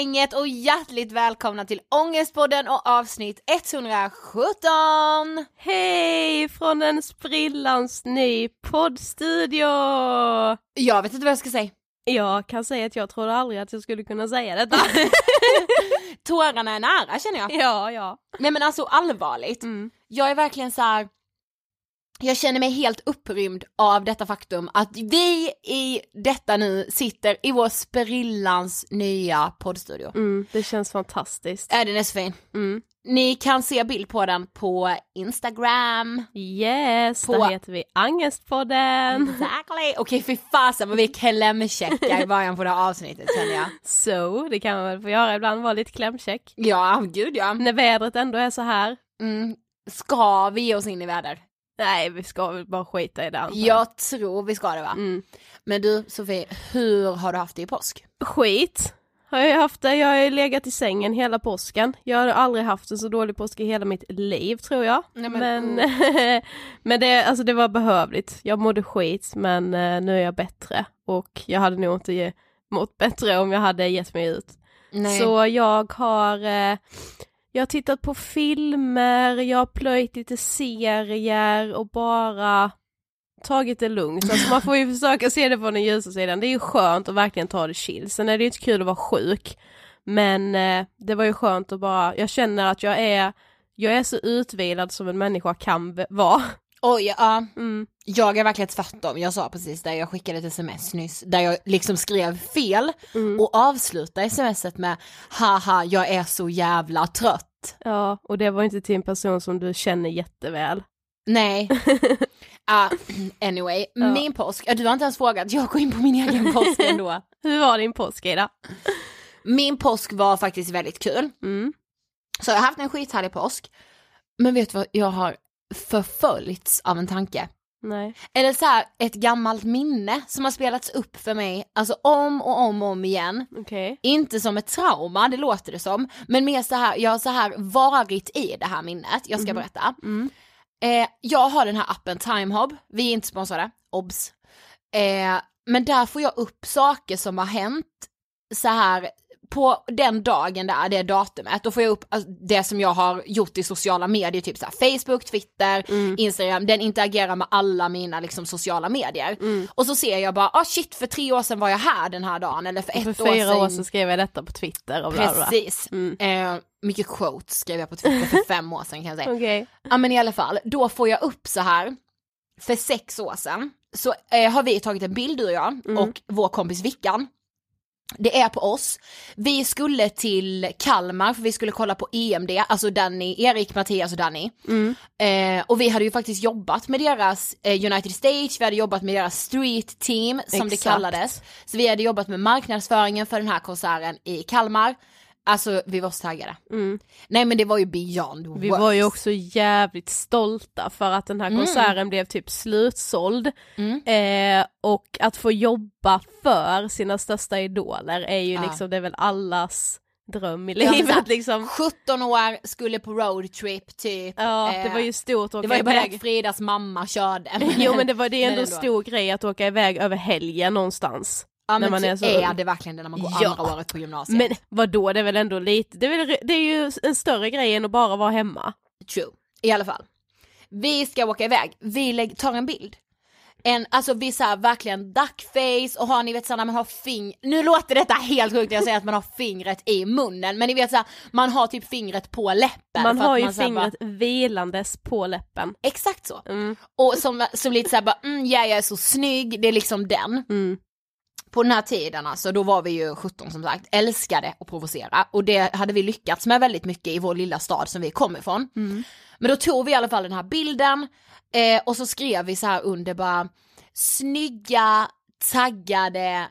gänget och hjärtligt välkomna till Ångestpodden och avsnitt 117! Hej från en sprillans ny poddstudio! Jag vet inte vad jag ska säga. Jag kan säga att jag trodde aldrig att jag skulle kunna säga detta. Tårarna är nära känner jag. ja, ja. Nej men alltså allvarligt, Mm. jag är verkligen så här. Jag känner mig helt upprymd av detta faktum att vi i detta nu sitter i vår sprillans nya poddstudio. Mm, det känns fantastiskt. Är den är så fin. Mm. Ni kan se bild på den på Instagram. Yes, På- där heter vi Angestpodden. Exactly. Okej fy fasen vad vi är klämkäcka i början på det här avsnittet känner jag. Så, det kan man väl få göra ibland, vara lite klämkäck. Ja, gud ja. När vädret ändå är så här. Mm. Ska vi ge oss in i väder? Nej, vi ska väl bara skita i det antar jag. Tror vi ska det va? Mm. Men du Sofie, hur har du haft det i påsk? Skit har jag haft det. Jag har ju legat i sängen hela påsken. Jag har aldrig haft en så dålig påsk i hela mitt liv tror jag. Nej, men- men men det, alltså det var behövligt. Jag mådde skit men eh, nu är jag bättre. Och jag hade nog inte mått bättre om jag hade gett mig ut. Nej. Så jag har eh, jag har tittat på filmer, jag har plöjt lite serier och bara tagit det lugnt. Alltså man får ju försöka se det från den ljusa sidan. Det är ju skönt att verkligen ta det chill. Sen är det ju inte kul att vara sjuk. Men eh, det var ju skönt att bara, jag känner att jag är, jag är så utvilad som en människa kan vara. Oj, ja. Mm. Jag är verkligen tvärtom. Jag sa precis det, jag skickade ett sms nyss där jag liksom skrev fel Mm. och avslutade smset med haha jag är så jävla trött. Ja, och det var inte till en person som du känner jätteväl. Nej. Ah, anyway, Ja. min påsk, du har inte ens frågat, jag går in på min egen påsk ändå. Hur var din påsk Ida? Min påsk var faktiskt väldigt kul. Mm. Så jag har haft en skithärlig påsk. Men vet du vad, jag har förföljts av en tanke. Nej. Eller så här, ett gammalt minne som har spelats upp för mig, alltså om och om och om igen. Okej. Inte som ett trauma, det låter det som, men mer så här, jag har så här varit i det här minnet, jag ska berätta. Mm. Eh, jag har den här appen Timehob, vi är inte sponsrade, obs. Eh, men där får jag upp saker som har hänt så här på den dagen där, det datumet, då får jag upp alltså, det som jag har gjort i sociala medier, typ så här, Facebook, Twitter, Instagram, den interagerar med alla mina liksom, sociala medier. Och så ser jag bara, ah shit för tre år sedan var jag här den här dagen, eller för ett För år fyra sedan. år sedan skrev jag detta på Twitter och bla bla. Precis. Eh, mycket quotes skrev jag på Twitter för fem år sedan kan jag säga. Okej. Ja men i alla fall, då får jag upp så här, för sex år sedan, så eh, har vi tagit en bild du och jag och vår kompis Vickan. Det är på oss. Vi skulle till Kalmar för vi skulle kolla på EMD, alltså Danny, Erik, Mattias och Danny. Eh, och vi hade ju faktiskt jobbat med deras eh, United Stage, vi hade jobbat med deras street team som det Exakt. kallades. Så vi hade jobbat med marknadsföringen för den här konserten i Kalmar. Alltså vi var så taggade. Nej men det var ju beyond Mm. Vi words. var ju också jävligt stolta för att den här Mm. konserten blev typ slutsåld. Eh, och att få jobba för sina största idoler är ju Ja. liksom, det är väl allas dröm i Ja, livet liksom. 17 år, skulle på roadtrip typ. Ja, det Eh, var ju stort att det var ju bara att Fridas mamma körde. Jo men det var det är ändå ändå. stor grej att åka iväg över helgen någonstans. Ja, när man är så är det verkligen det när man går Ja. andra året på gymnasiet. Men vadå, det är väl ändå lite, det är, väl, det är ju en större grej än att bara vara hemma. True. I alla fall. Vi ska åka iväg, vi tar en bild. En, alltså vi såhär verkligen duckface och har ni vet såhär när man har fing, nu låter detta helt sjukt när jag säger att man har fingret i munnen men ni vet såhär man har typ fingret på läppen. Man har ju här fingret Bara, vilandes på läppen. exakt så. Mm. Och som, som lite såhär bara, mm, ja jag är så snygg, det är liksom den. Mm. På den här tiden alltså, då var vi ju 17 som sagt, älskade att provocera. Och det hade vi lyckats med väldigt mycket i vår lilla stad som vi kom ifrån. Men då tog vi i alla fall den här bilden eh, och så skrev vi så här under bara snygga, taggade,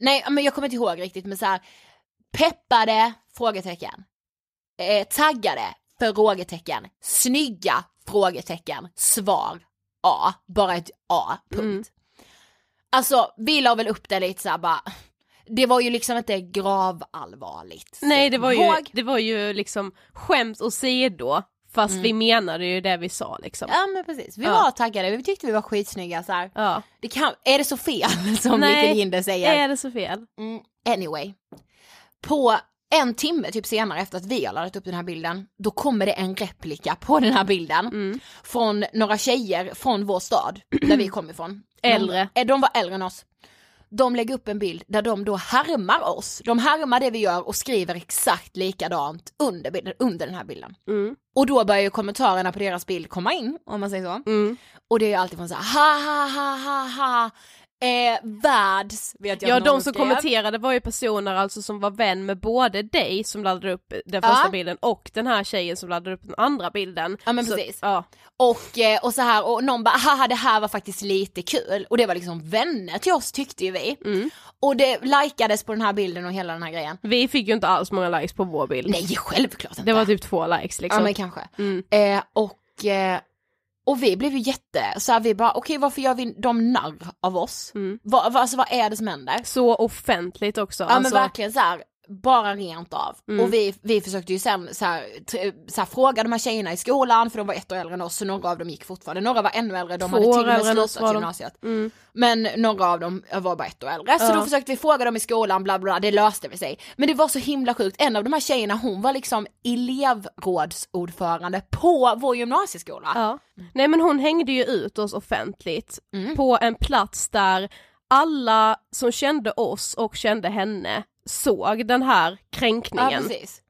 nej men jag kommer inte ihåg riktigt men så här peppade? frågetecken, eh, taggade? frågetecken, snygga? frågetecken, svar A, bara ett A, punkt. Alltså vi la väl upp det lite såhär bara, det var ju liksom inte gravallvarligt. Nej det var ju, Ihåg? det var ju liksom skämt åsido fast vi menade ju det vi sa liksom. Ja men precis, vi Ja. var taggade, vi tyckte vi var skitsnygga så här. Ja. Det kan, är det så fel som Nej, Mikael Ginder säger? Är det så fel? Mm, anyway. På en timme typ senare efter att vi har laddat upp den här bilden, då kommer det en replika på den här bilden Mm. från några tjejer från vår stad, där vi kom ifrån. Äldre. De, de var äldre än oss. De lägger upp en bild där de då härmar oss. De härmar det vi gör och skriver exakt likadant under, bilden, under den här bilden. Mm. Och då börjar ju kommentarerna på deras bild komma in, om man säger så. Mm. Och det är ju alltid från så här, ha ha ha ha ha, eh, världs, vet jag Ja de som skrev. kommenterade var ju personer alltså som var vän med både dig som laddade upp den första Ja. bilden och den här tjejen som laddade upp den andra bilden. Ja men Så- precis. Ja. Och, eh, och så här, och någon bara haha det här var faktiskt lite kul och det var liksom vänner till oss tyckte ju vi. Mm. Och det likades på den här bilden och hela den här grejen. Vi fick ju inte alls många likes på vår bild. Nej självklart inte. Det var typ två likes liksom. Ja men kanske. Mm. Eh, och, eh, och vi blev ju jätte, så här, vi bara okej varför gör vi dem narr av oss? Mm. Vad, vad, alltså, vad är det som händer? Så offentligt också. Ja alltså, men verkligen så här, bara rent av. Mm. Och vi, vi försökte ju sen så här, så här, fråga de här tjejerna i skolan, för de var ett år äldre än oss, så några av dem gick fortfarande, några var ännu äldre, de Två hade till och med slutat gymnasiet. Mm. Men några av dem var bara ett år äldre, så Ja. då försökte vi fråga dem i skolan, bla bla, det löste vi sig. Men det var så himla sjukt, en av de här tjejerna hon var liksom elevrådsordförande på vår gymnasieskola. Ja. Nej men hon hängde ju ut oss offentligt Mm. på en plats där alla som kände oss och kände henne såg den här Ja, kränkningen. precis.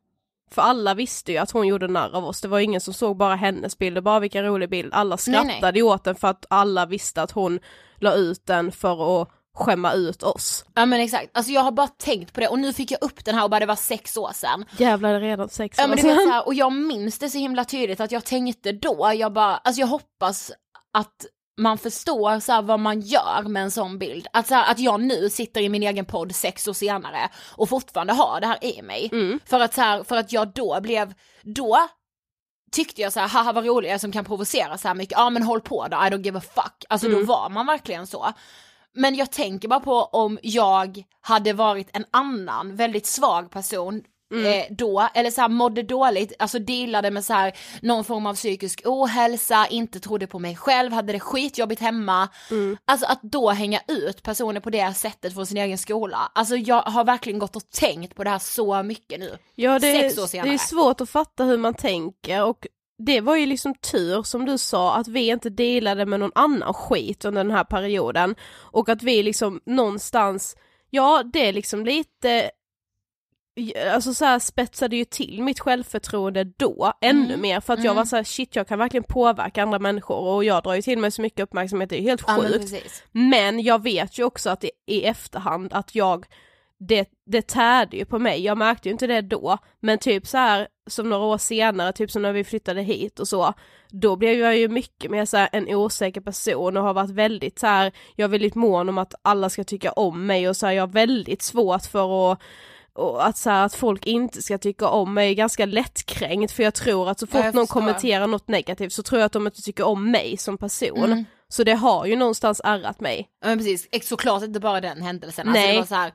För alla visste ju att hon gjorde narr av oss, det var ingen som såg bara hennes bild, och bara vilken rolig bild. Alla Nej, skrattade nej. ju åt den för att alla visste att hon la ut den för att skämma ut oss. Ja men exakt, alltså jag har bara tänkt på det och nu fick jag upp den här och bara det var sex år sedan. Jävlar det är redan sex Ja år men du vet sedan. så här, och jag minns det så himla tydligt att jag tänkte då, jag bara, alltså jag hoppas att man förstår så vad man gör med en sån bild. Att, så här, att jag nu sitter i min egen podd sex år senare och fortfarande har det här i mig. Mm. För, att, så här, för att jag då blev, då tyckte jag så här, haha vad rolig jag som kan provocera så här mycket, ja men håll på då, I don't give a fuck. Alltså då Mm. var man verkligen så. Men jag tänker bara på om jag hade varit en annan väldigt svag person Mm. eh, då, eller så här mådde dåligt, alltså dealade med så här någon form av psykisk ohälsa, inte trodde på mig själv, hade det skitjobbigt hemma. Mm. Alltså att då hänga ut personer på det sättet från sin egen skola. Alltså jag har verkligen gått och tänkt på det här så mycket nu. Ja, det, Sex år är, senare. det är svårt att fatta hur man tänker och det var ju liksom tur som du sa att vi inte delade med någon annan skit under den här perioden och att vi liksom någonstans, ja det är liksom lite Alltså så här spetsade ju till mitt självförtroende då ännu Mm. mer för att jag Mm. var så här shit jag kan verkligen påverka andra människor och jag drar ju till mig så mycket uppmärksamhet, det är helt Ja, men sjukt. Men jag vet ju också att i, i efterhand att jag, det, det tärde ju på mig, jag märkte ju inte det då, men typ så här som några år senare, typ som när vi flyttade hit och så, då blev jag ju mycket mer så här en osäker person och har varit väldigt så här, jag är väldigt mån om att alla ska tycka om mig och så här, jag har väldigt svårt för att och att, så här, att folk inte ska tycka om mig är ganska lättkränkt för jag tror att så fort någon kommenterar något negativt så tror jag att de inte tycker om mig som person. Mm. Så det har ju någonstans ärrat mig. Ja men precis, såklart inte bara den händelsen. Alltså Nej. det var så här,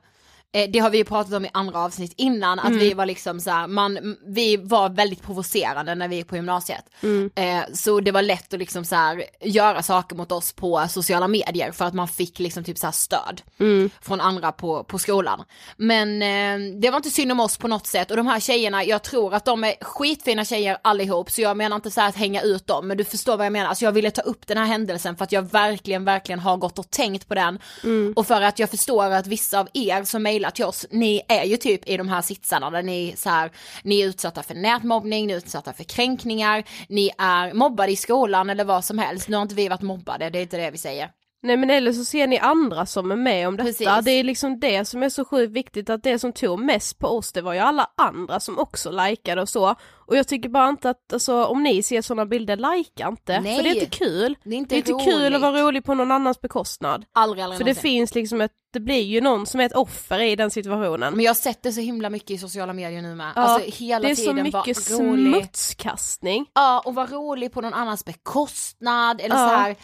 det har vi ju pratat om i andra avsnitt innan, att Mm. vi var liksom så här, man, vi var väldigt provocerande när vi gick på gymnasiet. Mm. Eh, så det var lätt att liksom så här, göra saker mot oss på sociala medier för att man fick liksom typ så här stöd Mm. från andra på, på skolan. Men eh, det var inte synd om oss på något sätt och de här tjejerna, jag tror att de är skitfina tjejer allihop så jag menar inte så här att hänga ut dem men du förstår vad jag menar. Alltså jag ville ta upp den här händelsen för att jag verkligen, verkligen har gått och tänkt på den och för att jag förstår att vissa av er som mejlar till oss, ni är ju typ i de här sitsarna där ni så här, ni är utsatta för nätmobbning, ni är utsatta för kränkningar, ni är mobbade i skolan eller vad som helst. Nu har inte vi varit mobbade, det är inte det vi säger. Nej men eller så ser ni andra som är med om detta. Precis. Det är liksom det som är så sjukt viktigt att det som tog mest på oss det var ju alla andra som också likade och så. Och jag tycker bara inte att, alltså om ni ser sådana bilder, likea inte. Nej. För det är inte kul. Det är inte, Det är inte roligt. kul att vara rolig på någon annans bekostnad. Aldrig, aldrig För det någonsin. finns liksom ett, det blir ju någon som är ett offer i den situationen. Men jag har sett det så himla mycket i sociala medier nu med. Ja, alltså hela det är så tiden mycket vara rolig. smutskastning. Ja, och vara rolig på någon annans bekostnad eller Ja. så här.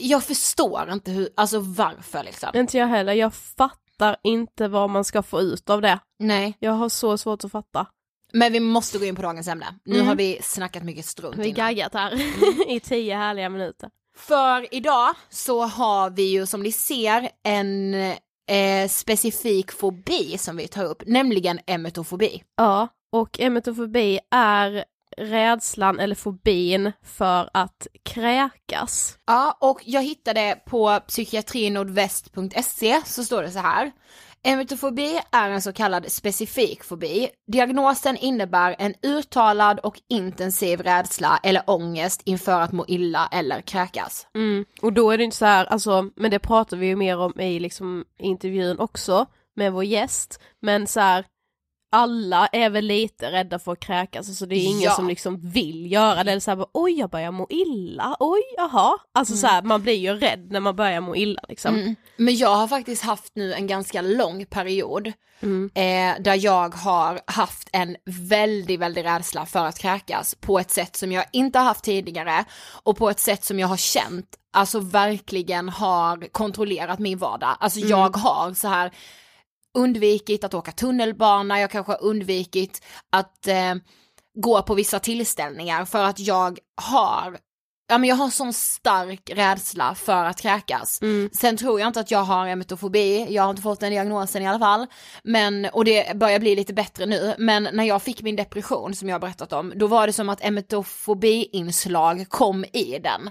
Jag förstår inte hur, alltså varför liksom. Inte jag heller, jag fattar inte vad man ska få ut av det. Nej, Jag har så svårt att fatta. men vi måste gå in på dagens ämne. Nu Mm. har vi snackat mycket strunt Vi har gaggat här i tio härliga minuter. För idag så har vi ju som ni ser en eh, specifik fobi som vi tar upp, nämligen emetofobi. Ja, och emetofobi är rädslan eller fobin för att kräkas. Ja, och jag hittade på psykiatrinordväst.se så står det så här. Emetofobi är en så kallad specifik fobi. Diagnosen innebär en uttalad och intensiv rädsla eller ångest inför att må illa eller kräkas. Mm. Och då är det inte så här, alltså, men det pratar vi ju mer om i liksom intervjun också med vår gäst, men så här alla är väl lite rädda för att kräkas, alltså det är ingen Ja. som liksom vill göra det, eller så här, oj jag börjar må illa, oj jaha, alltså så här, man blir ju rädd när man börjar må illa liksom. Mm. Men jag har faktiskt haft nu en ganska lång period Mm. eh, där jag har haft en väldigt, väldigt rädsla för att kräkas på ett sätt som jag inte har haft tidigare och på ett sätt som jag har känt, alltså verkligen har kontrollerat min vardag. Alltså Mm. jag har så här undvikit att åka tunnelbana, jag kanske har undvikit att eh, gå på vissa tillställningar för att jag har Ja men jag har sån stark rädsla för att kräkas. Mm. Sen tror jag inte att jag har emetofobi, jag har inte fått den diagnosen i alla fall. Men, och det börjar bli lite bättre nu, men när jag fick min depression som jag har berättat om, då var det som att emetofobi-inslag kom i den.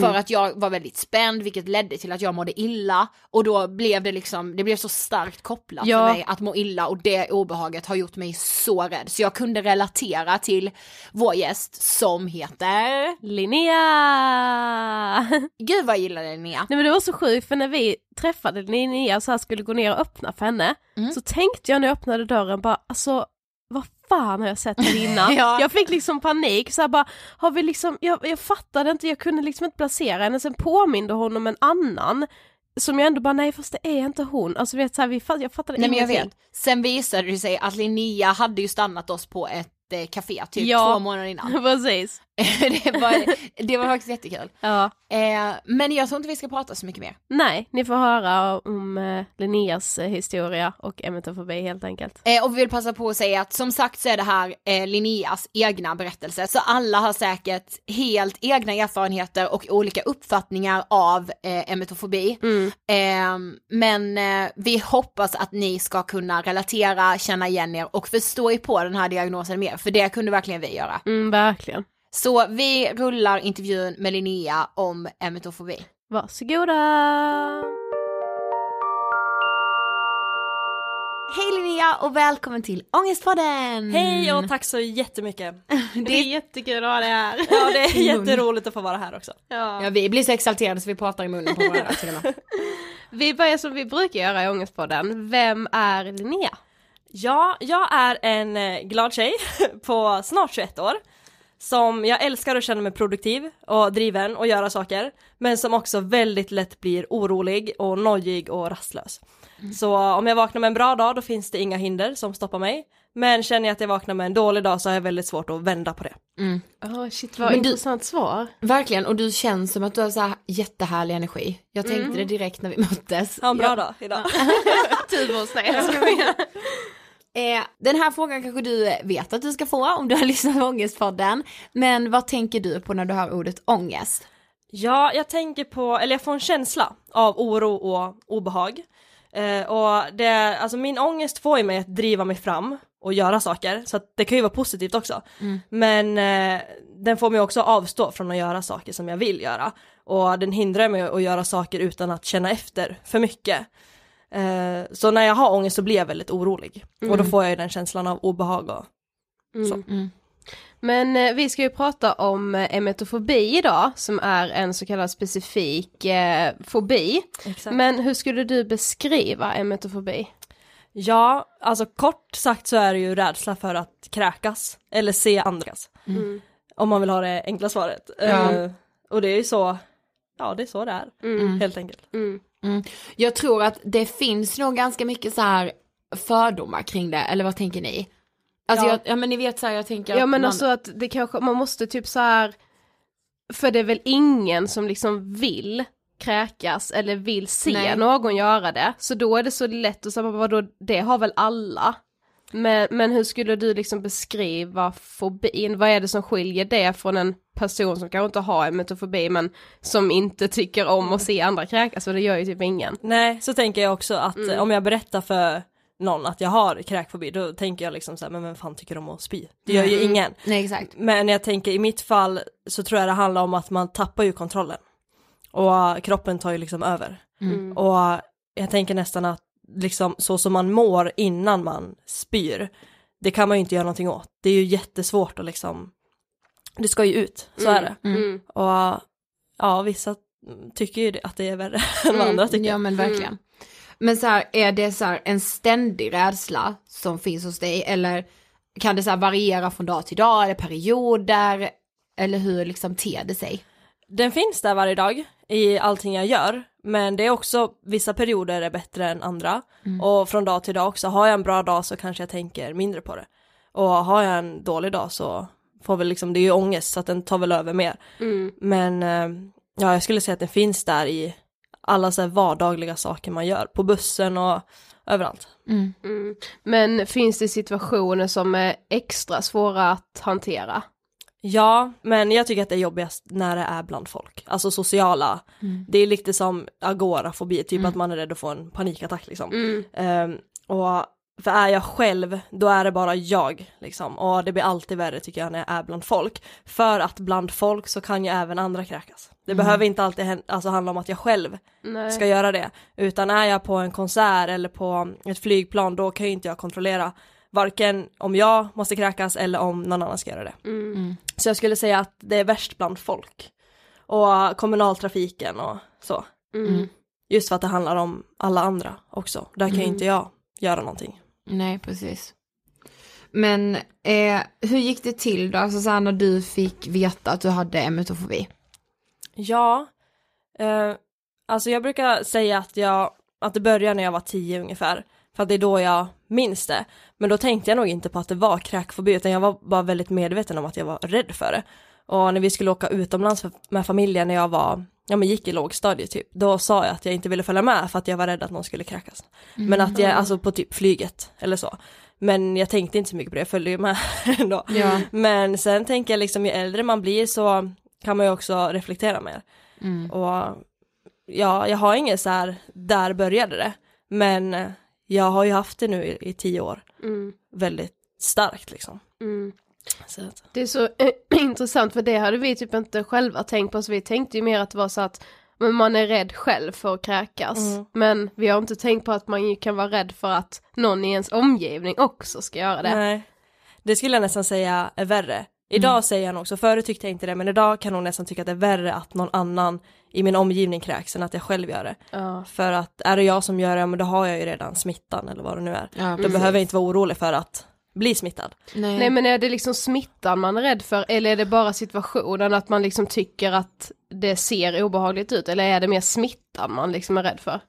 För att jag var väldigt spänd, vilket ledde till att jag mådde illa. Och då blev det liksom, det blev så starkt kopplat Ja. för mig att må illa och det obehaget har gjort mig så rädd. Så jag kunde relatera till vår gäst som heter, Linnea! gud vad jag gillar Linnea. Nej men det var så sjukt för när vi träffade Linnea så här skulle gå ner och öppna för henne Mm. så tänkte jag när jag öppnade dörren bara alltså vad fan har jag sett henne innan? Ja. Jag fick liksom panik så här bara har vi liksom, jag, jag fattade inte, jag kunde liksom inte placera henne sen påminde hon om en annan som jag ändå bara nej fast det är inte hon, alltså vet så här, vi, jag fattade Nej men jag ingenting. vet. Sen visade det sig att Linnea hade ju stannat oss på ett eh, café typ Ja. två månader innan. Precis. det, var, det var faktiskt jättekul. Ja. Eh, men jag tror inte vi ska prata så mycket mer. Nej, ni får höra om eh, Linneas eh, historia och emetofobi helt enkelt. Eh, och vi vill passa på att säga att som sagt så är det här eh, Linneas egna berättelse, så alla har säkert helt egna erfarenheter och olika uppfattningar av eh, emetofobi. Eh, men eh, vi hoppas att ni ska kunna relatera, känna igen er och förstå er på den här diagnosen mer, för det kunde verkligen vi göra. Mm, verkligen. Så vi rullar intervjun med Linnea om emetofobi. Varsågoda! Hej Linnea och välkommen till Ångestpodden! Hej och tack så jättemycket. Det är jättekul att ha det här. Ja det är jätteroligt att få vara här också. Ja. Ja vi blir så exalterade så vi pratar i munnen på varandra till och med. Vi börjar som vi brukar göra i Ångestpodden. Vem är Linnea? Ja, jag är en eh, glad tjej på snart 21 år. Som jag älskar och känner mig produktiv och driven och göra saker. Men som också väldigt lätt blir orolig och nojig och rastlös. Så om jag vaknar med en bra dag då finns det inga hinder som stoppar mig. Men känner jag att jag vaknar med en dålig dag så har jag väldigt svart att vända på det. Oh, shit vad Men du- intressant svar. Verkligen, och du känns som att du har så här jättehärlig energi. Jag tänkte det direkt när vi möttes. Ha en bra Ja. dag idag. Eh, den här frågan kanske du vet att du ska få om du har lyssnat på Ångestpodden. Men vad tänker du på när du hör ordet ångest? Ja, jag tänker på, eller jag får en känsla av oro och obehag. Eh, och det, alltså min ångest får ju mig att driva mig fram och göra saker, så att det kan ju vara positivt också. Men eh, den får mig också avstå från att göra saker som jag vill göra. Och den hindrar mig att göra saker utan att känna efter för mycket. Eh, så när jag har ångest så blir jag väldigt orolig. Och då får jag ju den känslan av obehag och så. Men eh, vi ska ju prata om eh, emetofobi idag, som är en så kallad specifik eh, fobi. Exakt. Men hur skulle du beskriva emetofobi? Ja, alltså kort sagt så är det ju rädsla för att kräkas eller se andras. Mm. Om man vill ha det enkla svaret. Ja. Och det är ju så, ja det är så det är, Mm. helt enkelt. Mm. Jag tror att det finns nog ganska mycket så här fördomar kring det, eller vad tänker ni? Alltså Ja. jag, ja men ni vet så här, jag tänker Ja att men man, alltså att det kanske, man måste typ så här för det är väl ingen som liksom vill kräkas eller vill se Nej. någon göra det. Så då är det så lätt att säga, vadå, det har väl alla? Men, men hur skulle du liksom beskriva fobin? Vad är det som skiljer det från en person som kanske inte har emetofobi men som inte tycker om att se andra kräkas? För det gör ju typ ingen. Nej, så tänker jag också att Mm. om jag berättar för någon att jag har kräkfobi, då tänker jag liksom så här, men vem fan tycker om att spy? Det gör ju Mm. ingen. Nej exakt. Men jag tänker i mitt fall så tror jag det handlar om att man tappar ju kontrollen. Och kroppen tar ju liksom över. Mm. Och jag tänker nästan att liksom så som man mår innan man spyr, det kan man ju inte göra någonting åt. Det är ju jättesvårt att liksom, det ska ju ut, så är det. Mm. Och ja, vissa tycker ju att det är värre än vad andra tycker. Ja men verkligen. Men så här, är det så här en ständig rädsla som finns hos dig eller kan det så här variera från dag till dag, eller perioder, eller hur liksom ter det sig? Den finns där varje dag i allting jag gör, men det är också vissa perioder är bättre än andra. Och från dag till dag också, har jag en bra dag så kanske jag tänker mindre på det. Och har jag en dålig dag så får väl liksom, det är ju ångest så att den tar väl över mer. Mm. Men eh, ja, jag skulle säga att den finns där i alla så här vardagliga saker man gör, på bussen och överallt. Mm. Men finns det situationer som är extra svåra att hantera? Ja, men jag tycker att det är jobbigast när det är bland folk, alltså sociala. Det är lite som agorafobi, typ att man är rädd att få en panikattack liksom. Mm. Ehm, och för är jag själv, då är det bara jag liksom. Och det blir alltid värre tycker jag när jag är bland folk. För att bland folk så kan ju även andra kräkas. Det behöver inte alltid alltså, handla om att jag själv Nej. ska göra det. Utan är jag på en konsert eller på ett flygplan då kan ju inte jag kontrollera varken om jag måste kräkas eller om någon annan ska göra det. Mm. Så jag skulle säga att det är värst bland folk. Och kommunaltrafiken och så. Mm. Just för att det handlar om alla andra också. Där kan ju inte jag göra någonting. Nej precis. Men eh, hur gick det till då, alltså så här när du fick veta att du hade emetofobi? Ja, eh, alltså jag brukar säga att jag, att det började när jag var tio ungefär. För att det är då jag minns det. Men då tänkte jag nog inte på att det var kräkfobi utan jag var bara väldigt medveten om att jag var rädd för det. Och när vi skulle åka utomlands med familjen när jag var, ja men gick i lågstadiet typ, då sa jag att jag inte ville följa med för att jag var rädd att någon skulle kräkas. Men att jag, alltså på typ flyget eller så. Men jag tänkte inte så mycket på det, jag följde ju med ändå. Ja. Men sen tänker jag liksom ju äldre man blir så kan man ju också reflektera mer. Mm. Och ja, jag har inget så här, där började det. Men eh, jag har ju haft det nu i, i tio år. Mm. Väldigt starkt liksom. Mm. Det är så intressant för det hade vi typ inte själva tänkt på så vi tänkte ju mer att det var så att men man är rädd själv för att kräkas. Mm. Men vi har inte tänkt på att man kan vara rädd för att någon i ens omgivning också ska göra det. nej. Det skulle jag nästan säga är värre. Idag säger jag nog så, förut tyckte jag inte det, men idag kan nog nästan tycka att det är värre att någon annan i min omgivning kräks än att jag själv gör det. Ja. För att är det jag som gör det, men då har jag ju redan smittan eller vad det nu är. Ja, Då behöver jag inte vara orolig för att bli smittad. Nej. Nej men är det liksom smittan man är rädd för eller är det bara situationen att man liksom tycker att det ser obehagligt ut eller är det mer smittan man liksom är rädd för?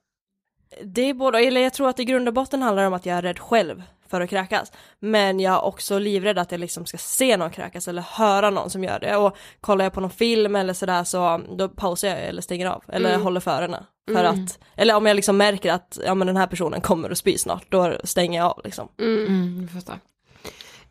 Det är båda, eller jag tror att i grund och botten handlar det om att jag är rädd själv för att kräkas. Men jag är också livrädd att jag liksom ska se någon kräkas eller höra någon som gör det. Och kollar jag på någon film eller sådär så då pausar jag eller stänger av eller Mm. håller för öronen. För att, eller om jag liksom märker att ja men den här personen kommer att spy snart, då stänger jag av liksom. Mm, jag förstår.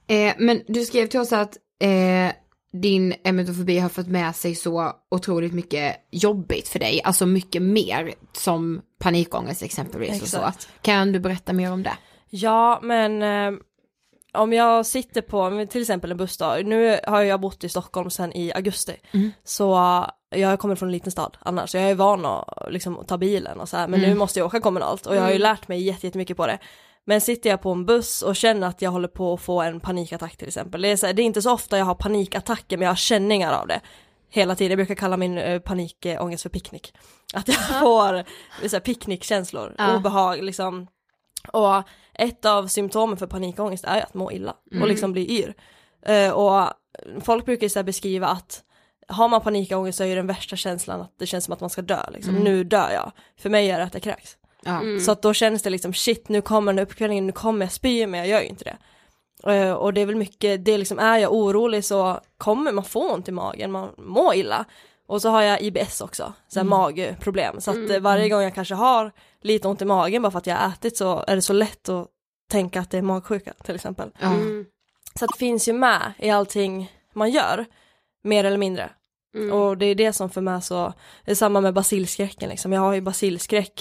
Eh, men du skrev till oss att eh, din emetofobi har fått med sig så otroligt mycket jobbigt för dig, alltså mycket mer som panikångest exempelvis och så. Exakt. Kan du berätta mer om det? Ja men eh, om jag sitter på till exempel en bussdag, nu har jag bott i Stockholm sedan i augusti. Mm. Så jag kommer från en liten stad annars, så jag är van att liksom, ta bilen och så här, men nu måste jag åka kommunalt och jag har ju lärt mig jätte- jättemycket på det. Men sitter jag på en buss och känner att jag håller på att få en panikattack till exempel. Det är, här, det är inte så ofta jag har panikattacker men jag har känningar av det. Hela tiden, jag brukar kalla min uh, panikångest för picknick. Att jag får så här, picknickkänslor, Ja. obehag liksom. Och ett av symptomen för panikångest är att må illa och Mm. liksom bli yr. Eh, och folk brukar så beskriva att har man panikångest så är ju den värsta känslan att det känns som att man ska dö liksom. Mm. Nu dör jag. För mig är det att jag kräks. Ja. Så att då känns det liksom shit nu kommer den uppkvällningen, nu kommer jag spy men jag gör ju inte det. Eh, och det är väl mycket, det är liksom är jag orolig så kommer man få ont i magen, man mår illa. Och så har jag IBS också, så här magproblem. Så att eh, varje gång jag kanske har lite ont i magen bara för att jag har ätit så är det så lätt att tänka att det är magsjuka till exempel. Mm. Så att det finns ju med i allting man gör, mer eller mindre. Mm. Och det är det som för mig så, det är samma med basilskräcken liksom, jag har ju basilskräck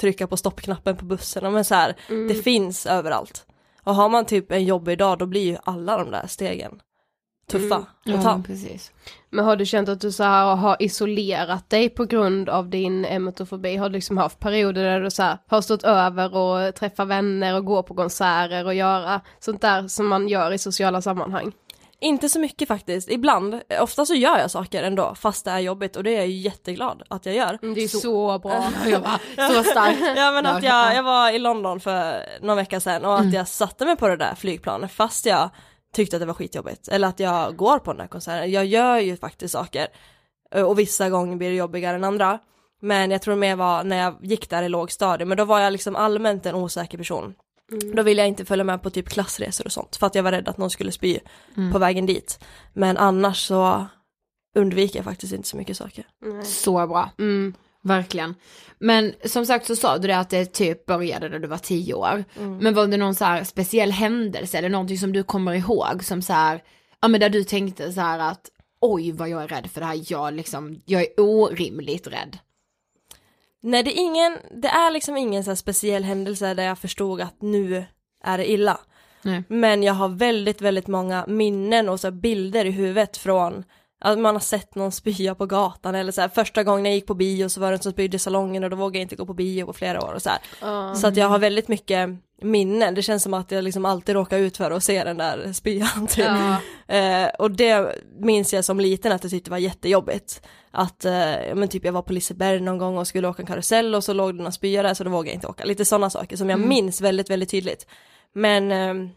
trycka på stoppknappen på bussen. Men så här, det finns överallt. Och har man typ en jobbig dag då blir ju alla de där stegen tuffa att ta. Ja, precis. Men har du känt att du så här har isolerat dig på grund av din emetofobi? Har du liksom haft perioder där du så här har stått över och träffa vänner och gå på konserter och göra sånt där som man gör i sociala sammanhang? Inte så mycket faktiskt, ibland. Ofta så gör jag saker ändå fast det är jobbigt och det är jag jätteglad att jag gör. Det är så, bra. Jag bara, så starkt. Ja men att Ja. jag, jag var i London för någon vecka sedan och att jag satte mig på det där flygplanet fast jag tyckte att det var skitjobbigt. Eller att jag går på den där konserten. Jag gör ju faktiskt saker. Eh, Och vissa gånger blir det jobbigare än andra. Men jag tror mer var när jag gick där i lågstadiet, men då var jag liksom allmänt en osäker person. Då ville jag inte följa med på typ klassresor och sånt för att jag var rädd att någon skulle spy på vägen dit. Men annars så undviker jag faktiskt inte så mycket saker. Så bra. Mm. Verkligen. Men som sagt så sa du det att det typ började när du var tio år. Men var det någon så här speciell händelse eller någonting som du kommer ihåg som så här, ja men där du tänkte så här att oj vad jag är rädd för det här, jag liksom, jag är orimligt rädd. Nej det är ingen, det är liksom ingen så speciell händelse där jag förstod att nu är det illa. Nej. Men jag har väldigt, väldigt många minnen och så bilder i huvudet från att man har sett någon spya på gatan eller så här, första gången jag gick på bio så var det en som spydde i salongen och då vågade jag inte gå på bio på flera år och så här. Så att jag har väldigt mycket minnen, det känns som att jag liksom alltid råkar ut för att se den där spyan typ. Eh, och det minns jag som liten att jag tyckte var jättejobbigt. Att, eh, ja, men typ jag var på Liseberg någon gång och skulle åka en karusell och så låg det någon spya där så då vågade jag inte åka. Lite sådana saker som jag minns väldigt, väldigt tydligt. Men eh,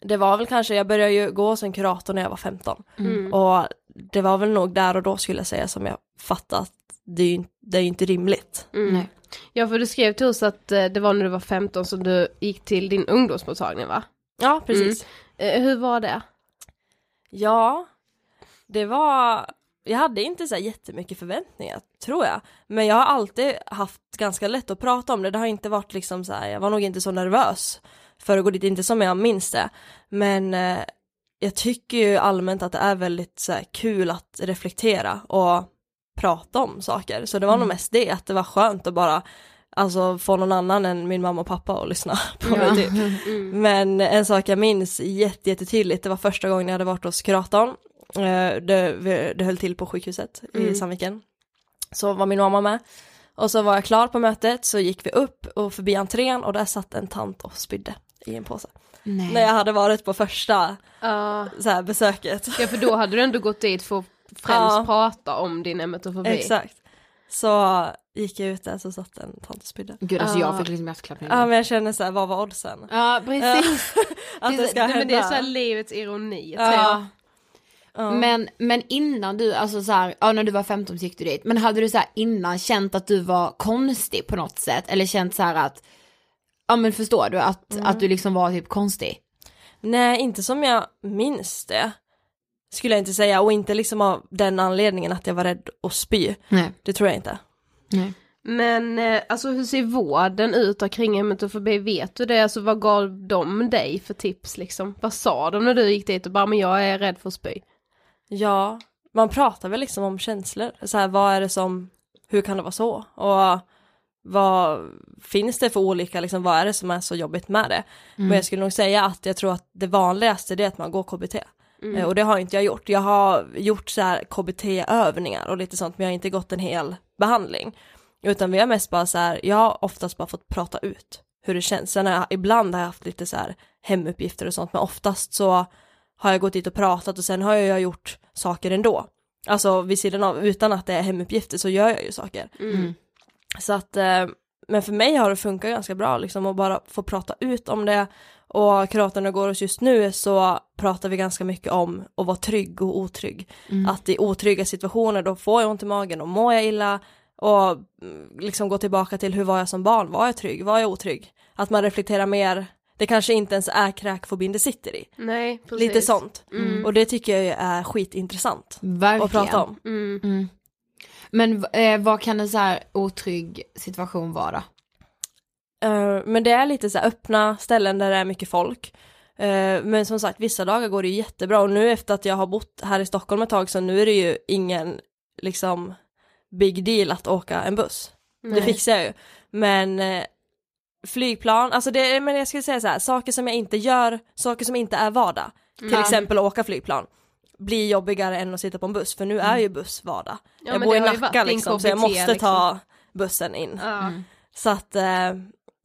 det var väl kanske, jag började ju gå en kurator när jag var 15. Och det var väl nog där och då skulle jag säga som jag fattade att det är ju inte, det är ju inte rimligt. Nej. Ja för du skrev till oss att eh, det var när du var 15 som du gick till din ungdomsmottagning va? Ja, precis. Eh, hur var det? Ja, det var, jag hade inte så här jättemycket förväntningar tror jag. Men jag har alltid haft ganska lätt att prata om det, det har inte varit liksom så här, jag var nog inte så nervös för att gå dit, inte som jag minns det. Men eh, jag tycker ju allmänt att det är väldigt så här, kul att reflektera och prata om saker. Så det var Mm. nog mest det, att det var skönt att bara alltså få någon annan än min mamma och pappa att lyssna på Ja. mig typ. Men en sak jag minns jätte, jättetydligt, det var första gången jag hade varit hos kuratorn. Eh, Det, det höll till på sjukhuset i Mm. Sandviken. Så var min mamma med. Och så var jag klar på mötet, så gick vi upp och förbi entrén och där satt en tant och spydde i en påse. Nej. När jag hade varit på första Ja. så här, besöket. ja för då hade du ändå gått dit för att främst Ja. prata om din emetofobi. Exakt. Så gick jag ut där så satt en tant och spydde. Gud alltså jag Ja. fick liksom hjärtklappning. Ja men jag känner så här, vad var oddsen? Ja precis. Att det ska hända. men det är så här livets ironi. Ja. Men, men innan du, alltså så här, ja när du var 15 så gick du dit, men hade du så här innan känt att du var konstig på något sätt? Eller känt så här att, ja men förstår du, att, Mm. att du liksom var typ konstig? Nej, inte som jag minns det. Skulle jag inte säga, och inte liksom av den anledningen att jag var rädd att spy. Nej. Det tror jag inte. Nej. Men eh, alltså hur ser vården ut då kring emetofobi? Vet du det? Alltså vad gav de dig för tips liksom? Vad sa de när du gick dit och bara men jag är rädd för att spy? Ja, man pratar väl liksom om känslor. Så här, vad är det som, hur kan det vara så? Och vad finns det för olika, liksom, vad är det som är så jobbigt med det? Men jag skulle nog säga att jag tror att det vanligaste det är att man går KBT. Eh, Och det har inte jag gjort. Jag har gjort så här KBT-övningar och lite sånt men jag har inte gått en hel behandling. Utan vi har mest bara så här, jag har oftast bara fått prata ut hur det känns. Sen har jag, ibland har jag haft lite så här hemuppgifter och sånt men oftast så har jag gått dit och pratat och sen har jag gjort saker ändå. Alltså vid sidan av, utan att det är hemuppgifter så gör jag ju saker. Mm. Så att, eh, men för mig har det funkat ganska bra liksom att bara få prata ut om det. Och kuratorn går hos just nu så pratar vi ganska mycket om att vara trygg och otrygg. Att i otrygga situationer då får jag ont i magen och mår jag illa och mm, liksom gå tillbaka till hur var jag som barn, var jag trygg, var jag otrygg? Att man reflekterar mer, det kanske inte ens är kräkfobin det sitter i. Nej, precis. Lite sånt. Mm. Och det tycker jag är skitintressant Verkligen. att prata om. Mm. Mm. Men eh, vad kan en så här otrygg situation vara? Eh, men det är lite så här öppna ställen där det är mycket folk. Eh, men som sagt, vissa dagar går det ju jättebra och nu efter att jag har bott här i Stockholm ett tag så nu är det ju ingen liksom big deal att åka en buss. Det Nej. fixar jag ju. Men eh, flygplan, alltså det, men jag skulle säga så här, saker som jag inte gör, saker som inte är vardag, till Ja. exempel att åka flygplan, blir jobbigare än att sitta på en buss, för nu är ju buss vardag. Ja, jag men bor i Nacka liksom, så jag måste liksom. ta bussen in. Ja. Så att, eh,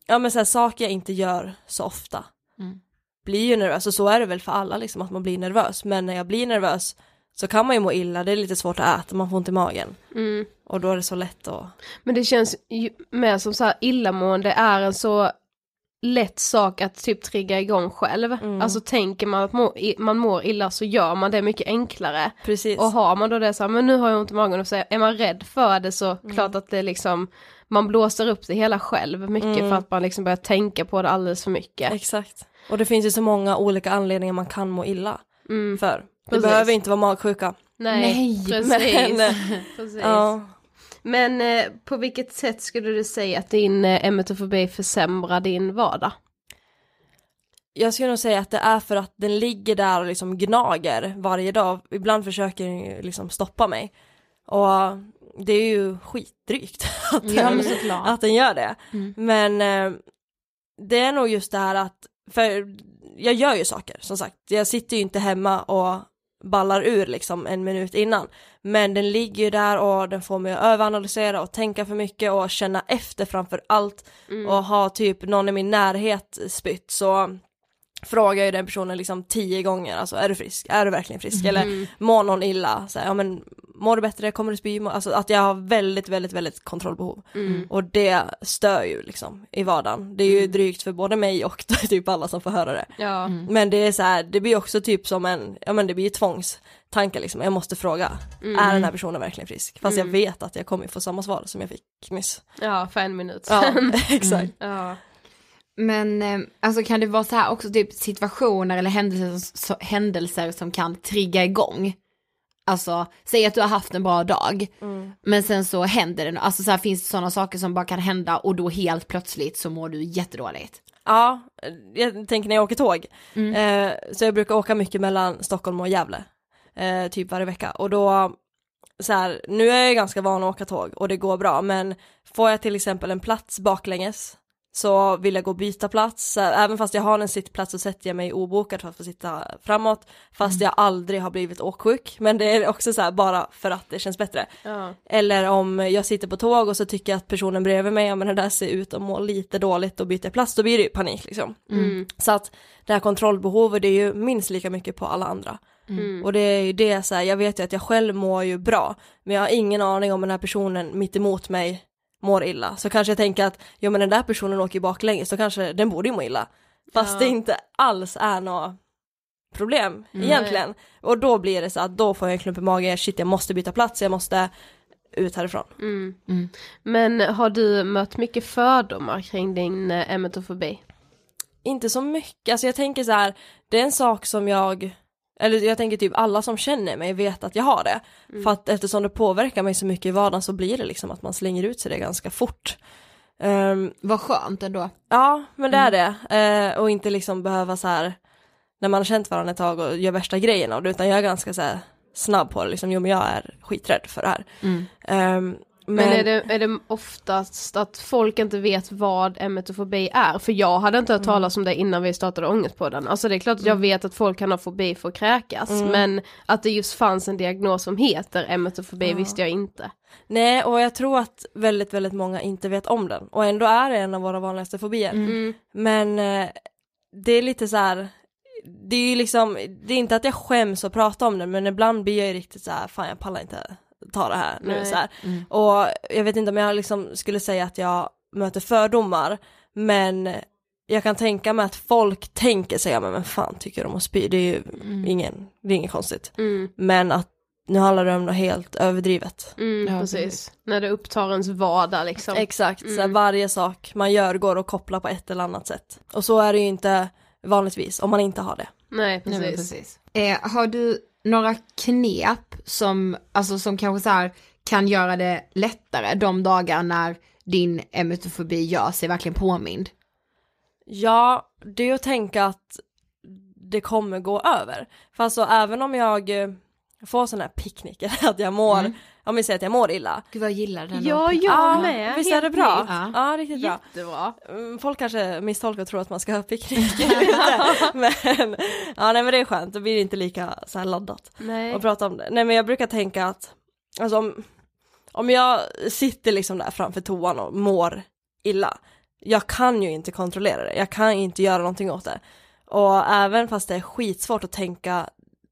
ja men så här, saker jag inte gör så ofta Mm. blir ju nervös, och så är det väl för alla liksom att man blir nervös, men när jag blir nervös så kan man ju må illa, det är lite svårt att äta, man får ont i magen. Mm. Och då är det så lätt att, Men det känns ju med som så här illamående är en så lätt sak att typ trigga igång själv. Mm. Alltså tänker man att må, man mår illa så gör man det mycket enklare. precis. Och har man då det så här, men nu har jag ont i magen och så är man rädd för det så Mm. klart att det liksom, man blåser upp det hela själv mycket Mm. för att man liksom börjar tänka på det alldeles för mycket. Exakt. Och det finns ju så många olika anledningar man kan må illa Mm. för. Det Precis. behöver inte vara magsjuka. Nej, Nej, precis. men, precis. Ja. Men eh, på vilket sätt skulle du säga att din eh, emetofobi försämrar din vardag? Jag skulle nog säga att det är för att den ligger där och liksom gnager varje dag. Ibland försöker den liksom stoppa mig. Och det är ju skitdrygt att, Ja den, att den gör det. Mm. Men eh, det är nog just det här att, för jag gör ju saker som sagt. Jag sitter ju inte hemma och ballar ur liksom en minut innan. Men den ligger ju där och den får mig att överanalysera och tänka för mycket och känna efter framför allt. Och ha typ någon i min närhet spytt så frågar ju den personen liksom tio gånger, alltså är du frisk, är du verkligen frisk eller mår någon illa, så här, ja men mår du bättre, kommer du spy, alltså att jag har väldigt, väldigt, väldigt kontrollbehov. Och det stör ju liksom i vardagen. Det är ju drygt för både mig och typ alla som får höra det. Ja. Men det är så här, det blir också typ som en, ja men det blir ju tvångstankar liksom, jag måste fråga, är den här personen verkligen frisk? Fast jag vet att jag kommer få samma svar som jag fick nyss. Ja, för en minut Ja, exakt. Ja. Men eh, alltså kan det vara så här också typ situationer eller händelser, så, händelser som kan trigga igång? Alltså, säg att du har haft en bra dag, men sen så händer det, alltså så här, finns det sådana saker som bara kan hända och då helt plötsligt så mår du jättedåligt. Ja, jag tänker när jag åker tåg. Mm. Eh, så jag brukar åka mycket mellan Stockholm och Gävle. Eh, typ varje vecka. Och då, så här, nu är jag ganska van att åka tåg och det går bra. Men får jag till exempel en plats baklänges så vill jag gå och byta plats. Även fast jag har en sittplats så sätter jag mig obokad för att få sitta framåt. Fast jag aldrig har blivit åksjuk. Men det är också så här bara för att det känns bättre. Ja. Eller om jag sitter på tåg och så tycker jag att personen bredvid mig, ja men den där ser ut att må lite dåligt och byter plats, då blir det ju panik liksom. Mm. Så att det här kontrollbehovet det är ju minst lika mycket på alla andra. Mm. Och det är ju det så här, jag vet ju att jag själv mår ju bra, men jag har ingen aning om den här personen mitt emot mig mår illa. Så kanske jag tänker att, ja men den där personen åker ju baklänges, så kanske den borde ju må illa. Fast Ja. det inte alls är något problem Mm. egentligen. Och då blir det så att då får jag en klump i magen, shit jag måste byta plats, jag måste ut härifrån. Mm. Mm. Men har du mött mycket fördomar kring din eh, emetofobi? Inte så mycket, alltså jag tänker så här, det är en sak som jag, eller jag tänker typ alla som känner mig vet att jag har det. Mm. För att eftersom det påverkar mig så mycket i vardagen så blir det liksom att man slänger ut sig det ganska fort. Um, Vad skönt ändå. ja, men det är det. Eh, och inte liksom behöva så här, när man har känt varandra ett tag och gör värsta grejen av det, utan jag är ganska så här snabb på det, liksom, jo men jag är skiträdd för det här. Mm. Ehm, Men, är, det, är det oftast att folk inte vet vad emetofobi är? För jag hade inte hört talas om det innan vi startade Ångestpodden. Alltså det är klart att jag vet att folk kan ha fobi för att kräkas. Mm. Men att det just fanns en diagnos som heter emetofobi Ja. visste jag inte. Nej, och jag tror att väldigt, väldigt många inte vet om den. Och ändå är det en av våra vanligaste fobier. Mm. Men eh, det är lite så här, det är ju liksom, det är inte att jag skäms att prata om det, men ibland blir jag ju riktigt så här, fan jag pallar inte ta det här nu Nej. så här. Mm. Och jag vet inte om jag liksom skulle säga att jag möter fördomar, men jag kan tänka mig att folk tänker sig, ja men vem fan tycker om att spy, det är ju Mm. ingen, det är inget konstigt. Mm. Men att nu handlar det om något helt överdrivet. Mm, Ja, precis. precis. När det upptar ens vardag liksom. Exakt, så här, Mm. varje sak man gör går att koppla på ett eller annat sätt. Och så är det ju inte vanligtvis om man inte har det. Nej, Nej, precis. men precis. Eh, har du några knep som, alltså som kanske så här kan göra det lättare de dagar när din emetofobi gör sig verkligen påmind? Ja, det är att tänka att det kommer gå över. För alltså även om jag eh, får sådana här picknicker, att jag mår, Mm. Om vi säger att jag mår illa. Gud vad jag gillar den. Ja, jag Ja, med. Visst är det bra? Ja. Ja, riktigt bra. Jättebra. Mm, Folk kanske misstolkar och tror att man ska ha picknick. men, ja nej men det är skönt, då blir det inte lika så här laddat. Nej. och prata om det. Nej men jag brukar tänka att, alltså om, om jag sitter liksom där framför toan och mår illa, jag kan ju inte kontrollera det, jag kan inte göra någonting åt det. Och även fast det är skitsvårt att tänka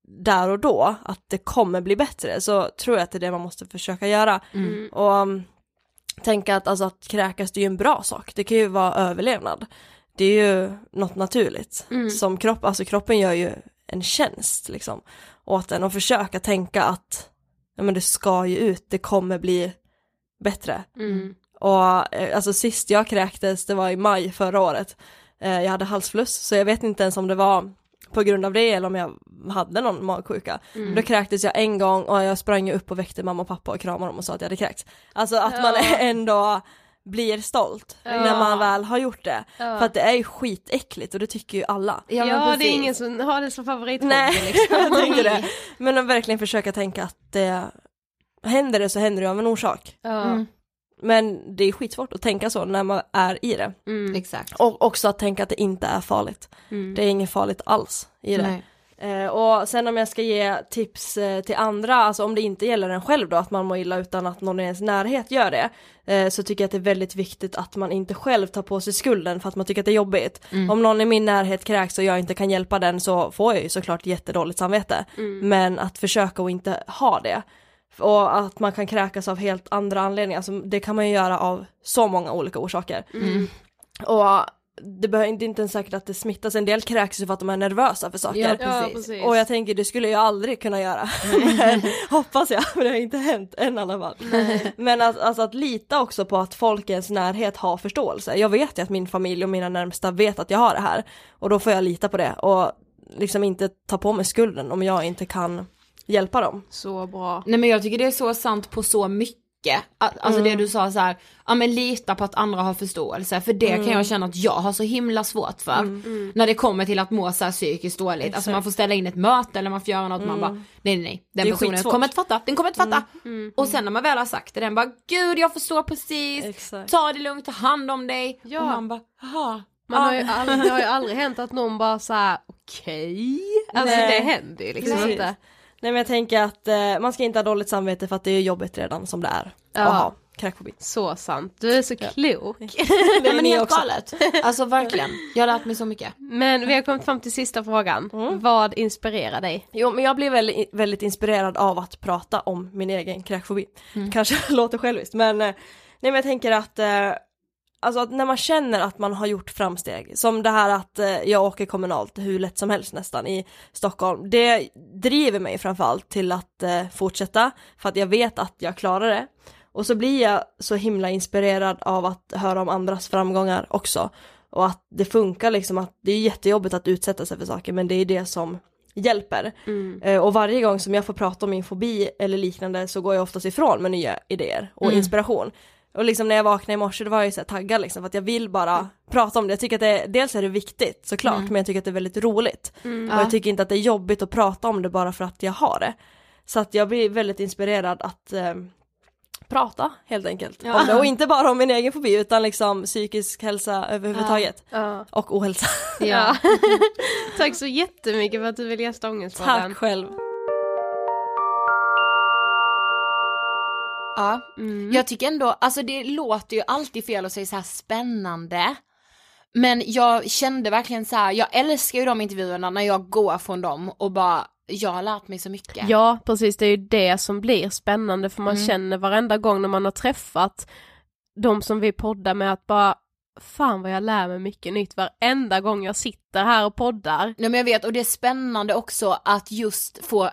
där och då att det kommer bli bättre så tror jag att det är det man måste försöka göra. Mm. Och um, tänka att, alltså, att kräkas det är ju en bra sak, det kan ju vara överlevnad. Det är ju något naturligt. Mm. Som kropp, alltså kroppen gör ju en tjänst liksom åt den och försöka tänka att ja, men det ska ju ut, det kommer bli bättre. Mm. Och eh, alltså sist jag kräktes, det var i maj förra året. Eh, jag hade halsfluss så jag vet inte ens om det var på grund av det eller om jag hade någon magsjuka. Mm. Då kräktes jag en gång och jag sprang upp och väckte mamma och pappa och kramade dem och sa att jag hade kräkts. Alltså att Ja. man ändå blir stolt Ja. när man väl har gjort det. Ja. För att det är ju skitäckligt och det tycker ju alla. Ja, men det är ingen som har det som favorithobby Nej, liksom. jag tänker det. Men att verkligen försöka tänka att det händer det så händer det av en orsak. Ja. Mm. Men det är skitsvårt att tänka så när man är i det. Mm. Exakt. Och också att tänka att det inte är farligt. Mm. Det är inget farligt alls i det. Nej. Eh, och sen om jag ska ge tips eh, till andra, alltså om det inte gäller en själv då, att man mår illa utan att någon i ens närhet gör det, eh, så tycker jag att det är väldigt viktigt att man inte själv tar på sig skulden för att man tycker att det är jobbigt. Mm. Om någon i min närhet kräks och jag inte kan hjälpa den så får jag ju såklart jättedåligt samvete. Mm. Men att försöka och inte ha det. Och att man kan kräkas av helt andra anledningar, alltså, det kan man ju göra av så många olika orsaker. Mm. Och det behöver inte, inte ens säkert att det smittas, en del kräks ju för att de är nervösa för saker. Ja, Ja, precis. precis. Och jag tänker det skulle jag aldrig kunna göra. Men, hoppas jag, för det har inte hänt än i alla fall. Men att, alltså att lita också på att folk i ens närhet har förståelse. Jag vet ju att min familj och mina närmsta vet att jag har det här. Och då får jag lita på det och liksom inte ta på mig skulden om jag inte kan hjälpa dem. Så bra. Nej men jag tycker det är så sant på så mycket Alltså Mm. det du sa så här, ja men lita på att andra har förståelse, för det kan Mm. jag känna att jag har så himla svårt för. Mm. När det kommer till att må så här psykiskt dåligt, alltså Exakt. man får ställa in ett möte eller man får göra något, man Mm. bara, nej nej nej, den personen skitsvårt. kommer inte fatta, den kommer inte fatta. Mm. Och sen när man väl har sagt det, den bara, gud jag förstår precis, Exakt. ta det lugnt, ta hand om dig. Ja. Och man bara, jaha. Man har ju aldrig, det har ju aldrig hänt att någon bara såhär okej, alltså Nej. det händer ju liksom Precis. inte. Nej men jag tänker att eh, man ska inte ha dåligt samvete för att det är jobbigt redan som det är. Ja. att ha kräkfobi. Så sant, du är så klok. Nej men helt galet. Alltså verkligen, jag har lärt mig så mycket. Men vi har kommit fram till sista frågan, Mm. vad inspirerar dig? Jo men jag blir väldigt, väldigt inspirerad av att prata om min egen kräkfobi. Mm. Kanske låter själviskt men, eh, nej men jag tänker att eh, Alltså att när man känner att man har gjort framsteg, som det här att eh, jag åker kommunalt hur lätt som helst nästan i Stockholm, det driver mig framförallt till att eh, fortsätta för att jag vet att jag klarar det. Och så blir jag så himla inspirerad av att höra om andras framgångar också. Och att det funkar liksom, att det är jättejobbigt att utsätta sig för saker men det är det som hjälper. Eh, och varje gång som jag får prata om min fobi eller liknande så går jag oftast ifrån med nya idéer och Mm. inspiration. Och liksom när jag vaknade i morse då var jag ju så taggad liksom för att jag vill bara prata om det. Jag tycker att det, dels är det viktigt såklart Mm. men jag tycker att det är väldigt roligt. Mm. Och Ja. jag tycker inte att det är jobbigt att prata om det bara för att jag har det. Så att jag blir väldigt inspirerad att eh, prata helt enkelt Ja. om det. Och inte bara om min egen fobi utan liksom psykisk hälsa överhuvudtaget. Ja. Och ohälsa. Ja. Tack så jättemycket för att du ville gästa Ångestpodden. Tack själv. Ja, Mm. jag tycker ändå, alltså det låter ju alltid fel att säga så här spännande. Men jag kände verkligen så här, jag älskar ju de intervjuerna när jag går från dem och bara, jag har lärt mig så mycket. Ja, precis. Det är ju det som blir spännande för man Mm. känner varenda gång när man har träffat de som vi poddar med att bara fan vad jag lär mig mycket nytt varenda gång jag sitter här och poddar. Nej men jag vet och det är spännande också att just få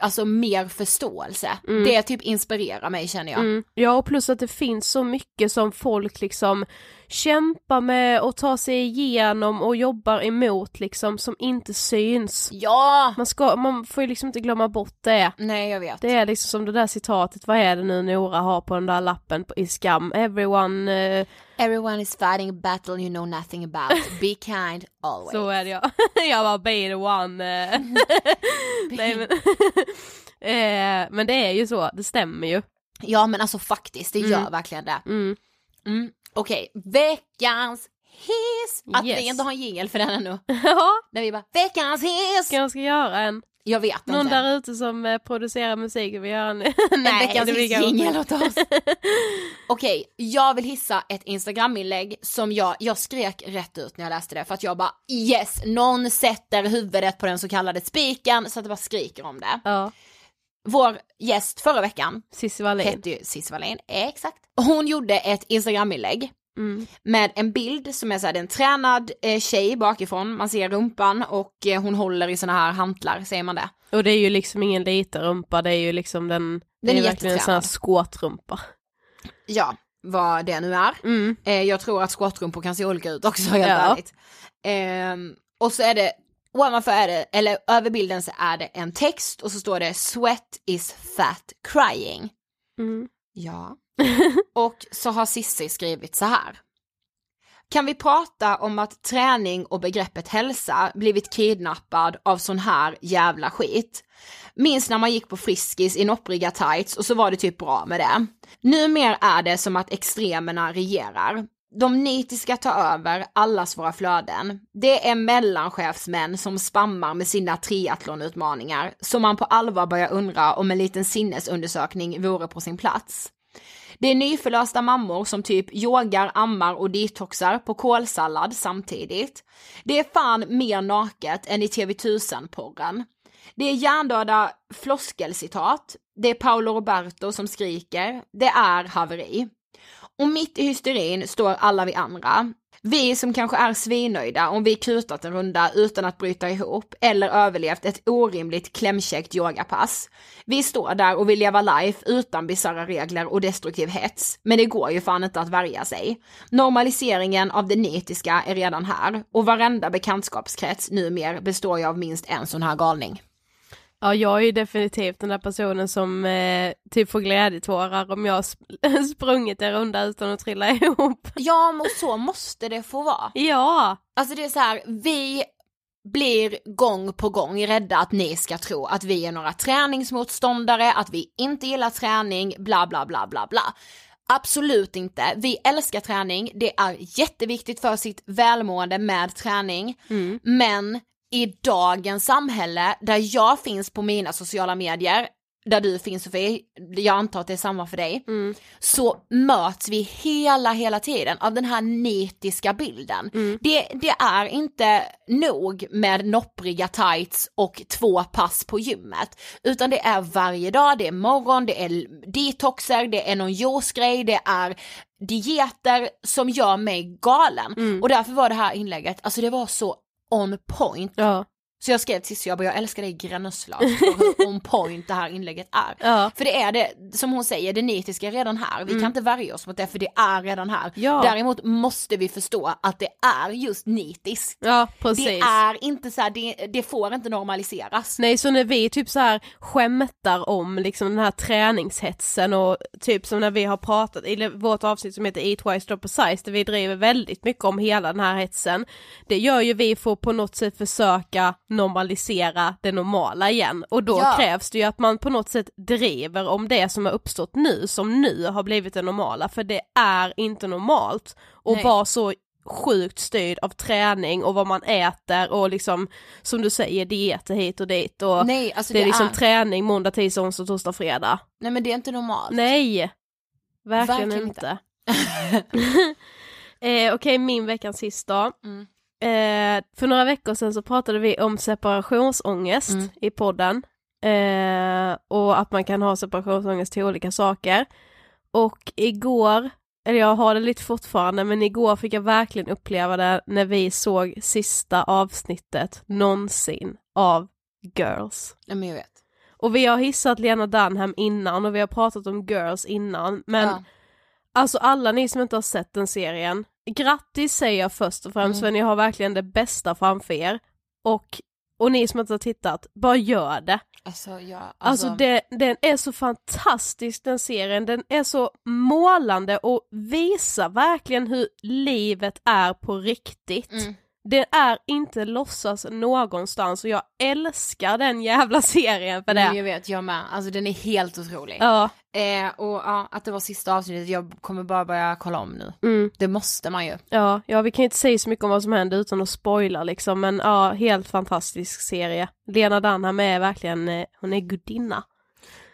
alltså mer förståelse. Mm. Det typ inspirerar mig känner jag. Mm. Ja, och plus att det finns så mycket som folk liksom kämpar med och tar sig igenom och jobbar emot liksom som inte syns. Ja! Man, ska, man får ju liksom inte glömma bort det. Nej jag vet. Det är liksom som det där citatet, vad är det nu Nora har på den där lappen på, i skam? Everyone, eh, Everyone is fighting a battle you know nothing about. Be kind always. så är det ja. jag var be the one. eh. Nej, men, eh, men det är ju så, det stämmer ju. Ja men alltså faktiskt, det Mm. gör verkligen det. Mm. Mm. Okej, veckans hiss! Att Yes. vi inte har en jingel för den ännu. Ja, Där vi bara, veckans hiss! kanske ska göra en. Jag vet Någon inte. där ute som eh, producerar musik vill göra en. en veckans det blir kanske- hiss-jingel åt oss. Okej, jag vill hissa ett instagraminlägg som jag, jag skrek rätt ut när jag läste det för att jag bara yes, någon sätter huvudet på den så kallade spiken så att det bara skriker om det. Ja, Vår gäst förra veckan Cissi Wallin. hette ju Cissi Wallin, exakt. Hon gjorde ett instagraminlägg Mm. med en bild som är så här, det är en tränad eh, tjej bakifrån, man ser rumpan och eh, hon håller i såna här hantlar, säger man det? Och det är ju liksom ingen liten rumpa, det är ju liksom den, det Den är är verkligen en sån här skåtrumpa. Ja, vad det nu är. Mm. Eh, jag tror att squatrumpor kan se olika ut också helt Ja. ärligt. Ehm, och så är det, ovanför är det, eller över bilden så är det en text och så står det sweat is fat crying. Mm. Ja. och så har Sissi skrivit så här. Kan vi prata om att träning och begreppet hälsa blivit kidnappad av sån här jävla skit? Minns när man gick på Friskis i noppriga tights och så var det typ bra med det. Numer är det som att extremerna regerar. De nitiska tar över allas våra flöden. Det är mellanchefsmän som spammar med sina triathlonutmaningar, som man på allvar börjar undra om en liten sinnesundersökning vore på sin plats. Det är nyförlösta mammor som typ yogar, ammar och detoxar på kålsallad samtidigt. Det är fan mer naket än i TV1000-porren. Det är hjärndöda floskelcitat. Det är Paolo Roberto som skriker. Det är haveri. Och mitt i hysterin står alla vi andra. Vi som kanske är svinnöjda om vi kutat en runda utan att bryta ihop eller överlevt ett orimligt klämkäckt yogapass. Vi står där och vill leva life utan bisarra regler och destruktiv hets. Men det går ju fan inte att värja sig. Normaliseringen av det nitiska är redan här och varenda bekantskapskrets numera består ju av minst en sån här galning. Ja, jag är ju definitivt den där personen som eh, typ får glädjetårar om jag har sp- sprungit en runda utan att trilla ihop. Ja, men så måste det få vara. Ja! Alltså det är så här, vi blir gång på gång rädda att ni ska tro att vi är några träningsmotståndare, att vi inte gillar träning, bla bla bla bla bla. Absolut inte. Vi älskar träning, det är jätteviktigt för sitt välmående med träning. Men i dagens samhälle, där jag finns på mina sociala medier, där du finns Sofie, jag antar att det är samma för dig, så möts vi hela, hela tiden av den här nitiska bilden. Det, det är inte nog med noppriga tights och två pass på gymmet, utan det är varje dag, det är morgon, det är detoxer, det är någon juicegrej, det är dieter som gör mig galen. Och därför var det här inlägget, alltså det var så on point. Ja. Så jag skrev till jag bara, jag älskar dig gränslöst hur on point det här inlägget är. Ja. För det är det, som hon säger, det nitiska är redan här. Vi kan inte värja oss mot det för det är redan här. Ja. Däremot måste vi förstå att det är just nitiskt. Ja. Det är inte så här, det, det får inte normaliseras. Nej, så när vi typ så här skämtar om liksom den här träningshetsen och typ som när vi har pratat i vårt avsnitt som heter Eat Wise Drop Size där vi driver väldigt mycket om hela den här hetsen. Det gör ju vi för att på något sätt försöka normalisera det normala igen och då Ja. krävs det ju att man på något sätt driver om det som har uppstått nu som nu har blivit det normala för det är inte normalt att vara så sjukt styrd av träning och vad man äter och liksom som du säger dieter hit och dit och Nej, alltså det är det liksom är- träning måndag, tisdag, onsdag, torsdag, fredag. Nej men det är inte normalt. Nej! Verkligen, Verkligen inte. eh, Okej, min veckans sist då. Mm. Eh, för några veckor sedan så pratade vi om separationsångest Mm. i podden. Eh, och att man kan ha separationsångest till olika saker. Och igår, eller jag har det lite fortfarande, men igår fick jag verkligen uppleva det när vi såg sista avsnittet någonsin av Girls. Nej men jag vet. Och vi har hissat Lena Dunham innan och vi har pratat om Girls innan, men Ja. alltså alla ni som inte har sett den serien, grattis säger jag först och främst Mm. för ni har verkligen det bästa framför er. Och, och ni som inte har tittat, bara gör det. Alltså jag, alltså, Alltså, det, den är så fantastisk den serien, den är så målande och visar verkligen hur livet är på riktigt. Mm. Det är inte låtsas någonstans och jag älskar den jävla serien för det. jag vet, jag med. Alltså den är helt otrolig. Ja, Eh, och ja, att det var sista avsnittet, jag kommer bara börja kolla om nu. mm, Det måste man ju. ja, ja, vi kan ju inte säga så mycket om vad som händer utan att spoila liksom, men ja, helt fantastisk serie. Lena Dunham är verkligen, eh, hon är gudinna.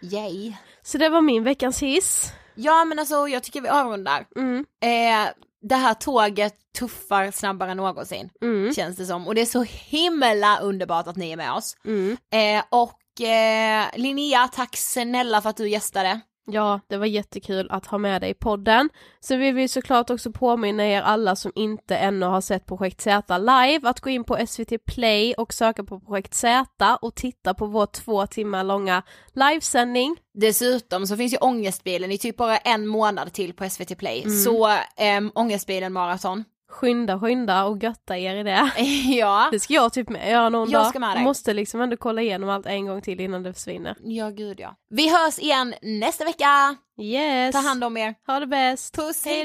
Yay. Så det var min veckans hiss. Ja men alltså jag tycker vi avrundar. Mm, Eh, det här tåget tuffar snabbare än någonsin, mm, känns det som. Och det är så himla underbart att ni är med oss. mm. Eh, och eh, Linnea, tack snälla för att du gästade. Ja, det var jättekul att ha med dig i podden. Så vi vill såklart också påminna er alla som inte ännu har sett Projekt Z live att gå in på SVT Play och söka på Projekt Z och titta på vår två timmar långa livesändning. Dessutom så finns ju Ångestbilen i typ bara en månad till på SVT Play. Så eh, Ångestbilen maraton. Skynda, skynda och götta er i det. ja. Det ska jag typ med göra någon Jag dag. ska med dig. Måste liksom ändå kolla igenom allt en gång till innan det försvinner. Ja gud ja. Vi hörs igen nästa vecka. Yes! Ta hand om er. Ha det bäst! Puss, Hej